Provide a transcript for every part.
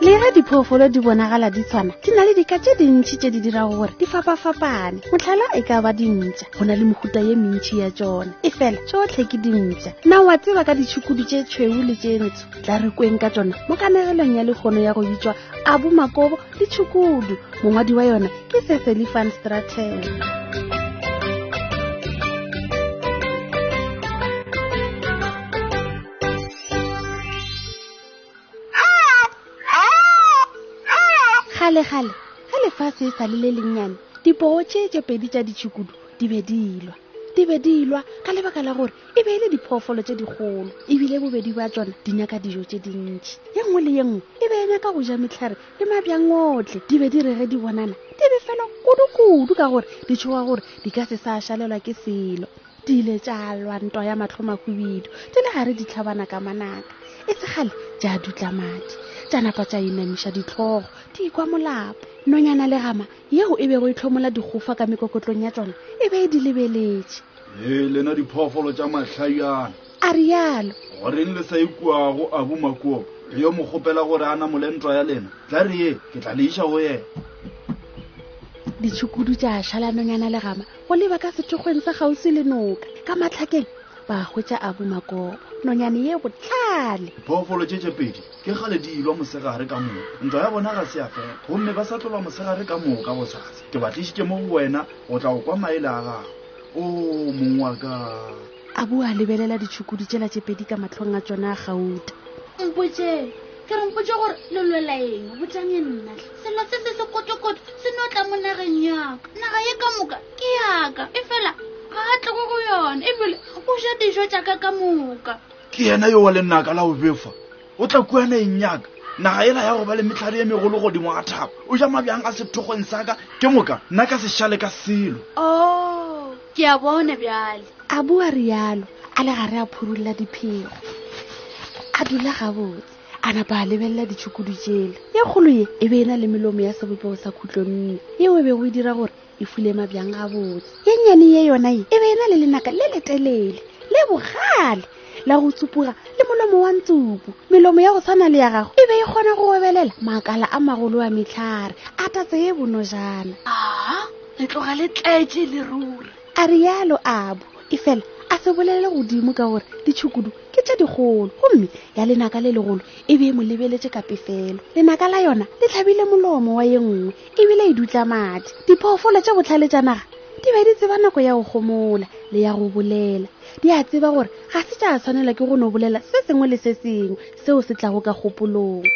le ge diphoofolo di bonagala di tshwana di na le dika tse dintšhi tse di dirago gore di fapafapane motlhala e ka ba dintša go na le mehuta ye mentšhi ya tsone e fela tsotlhe ke dintša na wa tseba ka ditšhukudu tse tshweu le tse ntsho tla re kweng ka tsona mo kanegelong ya lekgono ya go bitswa abumakobo le tšhukudu mongwadi wa yona ke seseli fan stratel gale gale ga lefatshe e sa le le lennyane dipoo tše tše pedi tša ditšhukudu di be di ilwa di be di ilwa ka lebaka la gore e be e le diphoofolo tse dikgolo ebile bobedi ba tsona di nyaka dijo tse dintši ye nngwe le ye nngwe e be e nyaka go ja metlhare le mabjang otle di be di rege di bonana di be fela kudu-kudu ka gore di tshoga gore di ka se sa šalelwa ke selo di ile tša lwa ntwa ya matlhomahubidu tse le gare di tlhabana ka manaka e segale ja dutla madi tša napa tša inamiša ditlhogo di ikwa molapo nonyana legama yeo e bego e tlhomola dikgofa ka mekokotlong ya tšona e be e di lebeletše ee lena diphoofolo tša mahlaiana a rialo goreng le sa ikuago a bomakuopo re yo mo kgopela gore a namole ntwa ya lena tla re ye ke tla le iša go yena ditšhukudu tša šalanonyana legama go leba ka sethokgweng sa gausi le noka ka matlhakeng ba hwetša a bomakobo nonyane ye botlhale phoofolo tše tše pedi ke gale di ilwa mosegare ka moka ntwa ya bona ga se ya fela gomme ba sa tlolwa mosegare ka moka bosasa ke ba tlišitše mo go wena go tla go kwa maele a gago o oh, mong wa ka a bua a lebelela ditšhukudi tšela tše pedi ka matlhong a tsona a gauta mpotse ke re mpotse gore le lwela eng botsanye nna selo se se sekotokoto se ne o tla mo nageng yaka naga ye ka moka ke yaka e fela ga a tlego go yone ebile o ja dijo tsaka ka moka ke yena yo wa lenaka la go befa o tla kua naeng yaka naga ela ya go ba le metlhare ye megolo godimo ga thaba o ja mabjang a sethokgweng saka ke moka nna ka sešale ka selo o oh, ke a bone bjale a bua rialo a le gare a phurulela diphego a dula gabotse a napa a lebelela ditšhukudu tšele ye kgolo ye e be e na le melomo ya sebopego sa khutlonne yeo e bego e dira gore e fulema bjang gabotse ye nnyane ye yona ye e be e na le lenaka le letelele le bogale la go tsupuga le molomo wa ntsupu melomo ya go tshwana le ya gago e be e kgona go obelela makala a magolo a metlhare a tatse ye bonojana aa le tloga le tletše le ruri a rialo abo e fela a se bolelele godimo ka gore ditšhukudu ke tše dikgolo gomme ya lenaka le legolo e be e mo lebeletše ka pefelo lenaka la yona le tlhabile molomo wa ye nngwe ebile e dutla madi diphoofolo tše botlhale tša naga di be di tseba nako ya go gomola le ya go bolela di a tseba gore ga se tša tshwanela ke go no bolela se sengwe le se sengwe seo se tlago ka kgopolong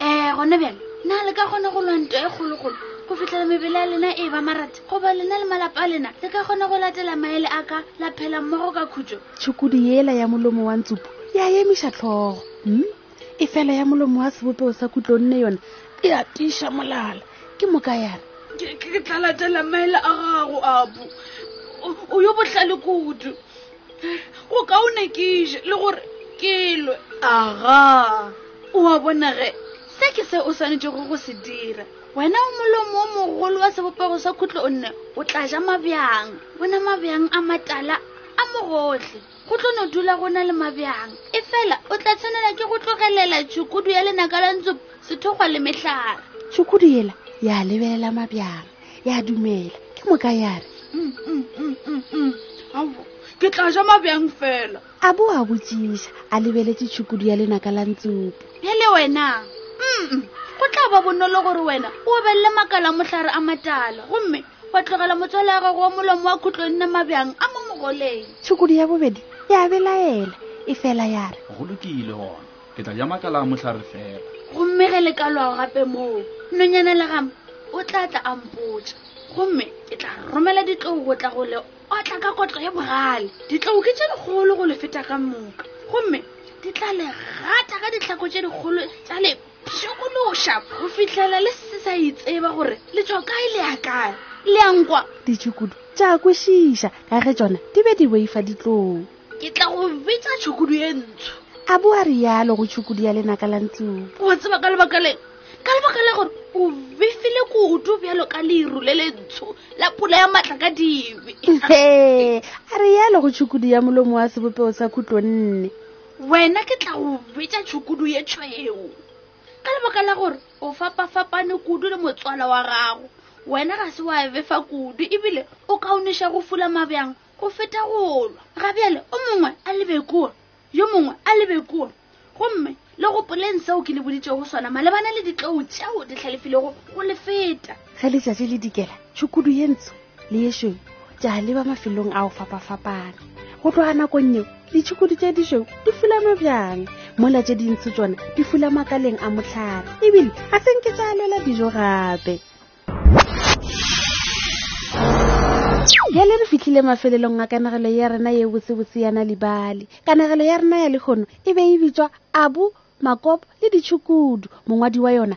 um gone bjale na le ka kgona go lwanto e kgolokgolo go fitlhela mebele ya lena e ba marate goba lena le malapa a lena le ka kgona go latela maele a ka la phela mmogo ka khutso tšhukudi ela ya molomo wa ntsupo ya emiša tlhogo m hmm? e fela ya molomo wa sebopego sa kutlonne yona e a tiša molala ke moka yana ke tla latela maele a gago apo o yo botlhale kudu go kaone ke je le gore ke lwe aga o a bonage se ke se o swanetšego go se dira wena o molomo o mogolo wa sebopego sa khutlo o nne o tla ja mabjang bona mabjang a matala a mogotlhe go tlo no dula go na le mabjang e fela o tla tshwanela ke go tlogelela tšhukudu ya lenaka la ntsopo sethokgwa le mehlala tšhukudu yela ya lebelela mabjang ya dumela ke moka ya re mm, mm, mm, ke tla ja mabjang fela a bo a botsiša a lebeletse tšhukudu ya lenaka la ntsopo e le wena go tla ba bonolo gore wena o obelele makala mohlare a matala gomme wa tlogela motswale ya gago wa molomo wa khutlo nna mabjang a mo mogoleng tshokodi ya bobedi ya belaela e fela ya re go lokile gona ke tla ja makala a motlhare fela gomme ge le ka lwago gape moo nonyana legama o tla tla a mpotsa gomme ke tla romela ditlou go tla go le otla ka kotlo e bogale ditlou ke tše dikgolo go le feta ka moka gomme di tla le gata ka ditlhako tše dikgolo tša le šokološa go fihlela le se sa itseba gore le tswa kae le ya kae le ya nkwa ditšhukudu tša kwešiša ka ge tsona di be di boifa ditlong ke tla go bitsa tšhukudu e ntsho a boa rialo go tšhukudu ya lenaka la ntlong o tseba ka lebaka leng ka lebaka la gore o befile kudu bjalo ka leru le le ntsho la pula ya matla ka dibe a rialo go tšhukudu ya molomo wa sebopeo sa khutlonne wena ke tla go betša tšhukudu ye tšhweo ka lebaka la gore o fapafapane kudu le motswala wa gago wena ga se wa befa kudu ebile o kaoniša go fula mabjang go feta golwa ga bjale o mongwe a lebe kua yo mongwe a lebe kua gomme le go poleng seo ke le boditšego go sona malebana le ditlou tšeo di tlhalefilego go le feta ge letšatši le dikela tšhukudu ye ntsho le yešweu tša leba mafelong a go fapafapana go tloga nakong eo ditšhukudi tše dišweu di fulame bjang mola tše dintsi tsona di fula makaleng a motlhare ebile ga se nke tša lwela dijo gape bjale re fitlhile mafelelong a kanagelo ya rena ye botsebotse ya na libale kanagelo ya rena ya lekgono e be e bitswa abu makop le ditšhukudu mongwadi wa yona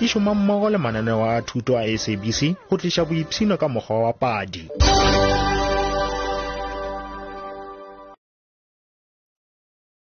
e šoma mmogo le mananeo a thuto a sabc go tliša boipshino ka mokgwa wa padi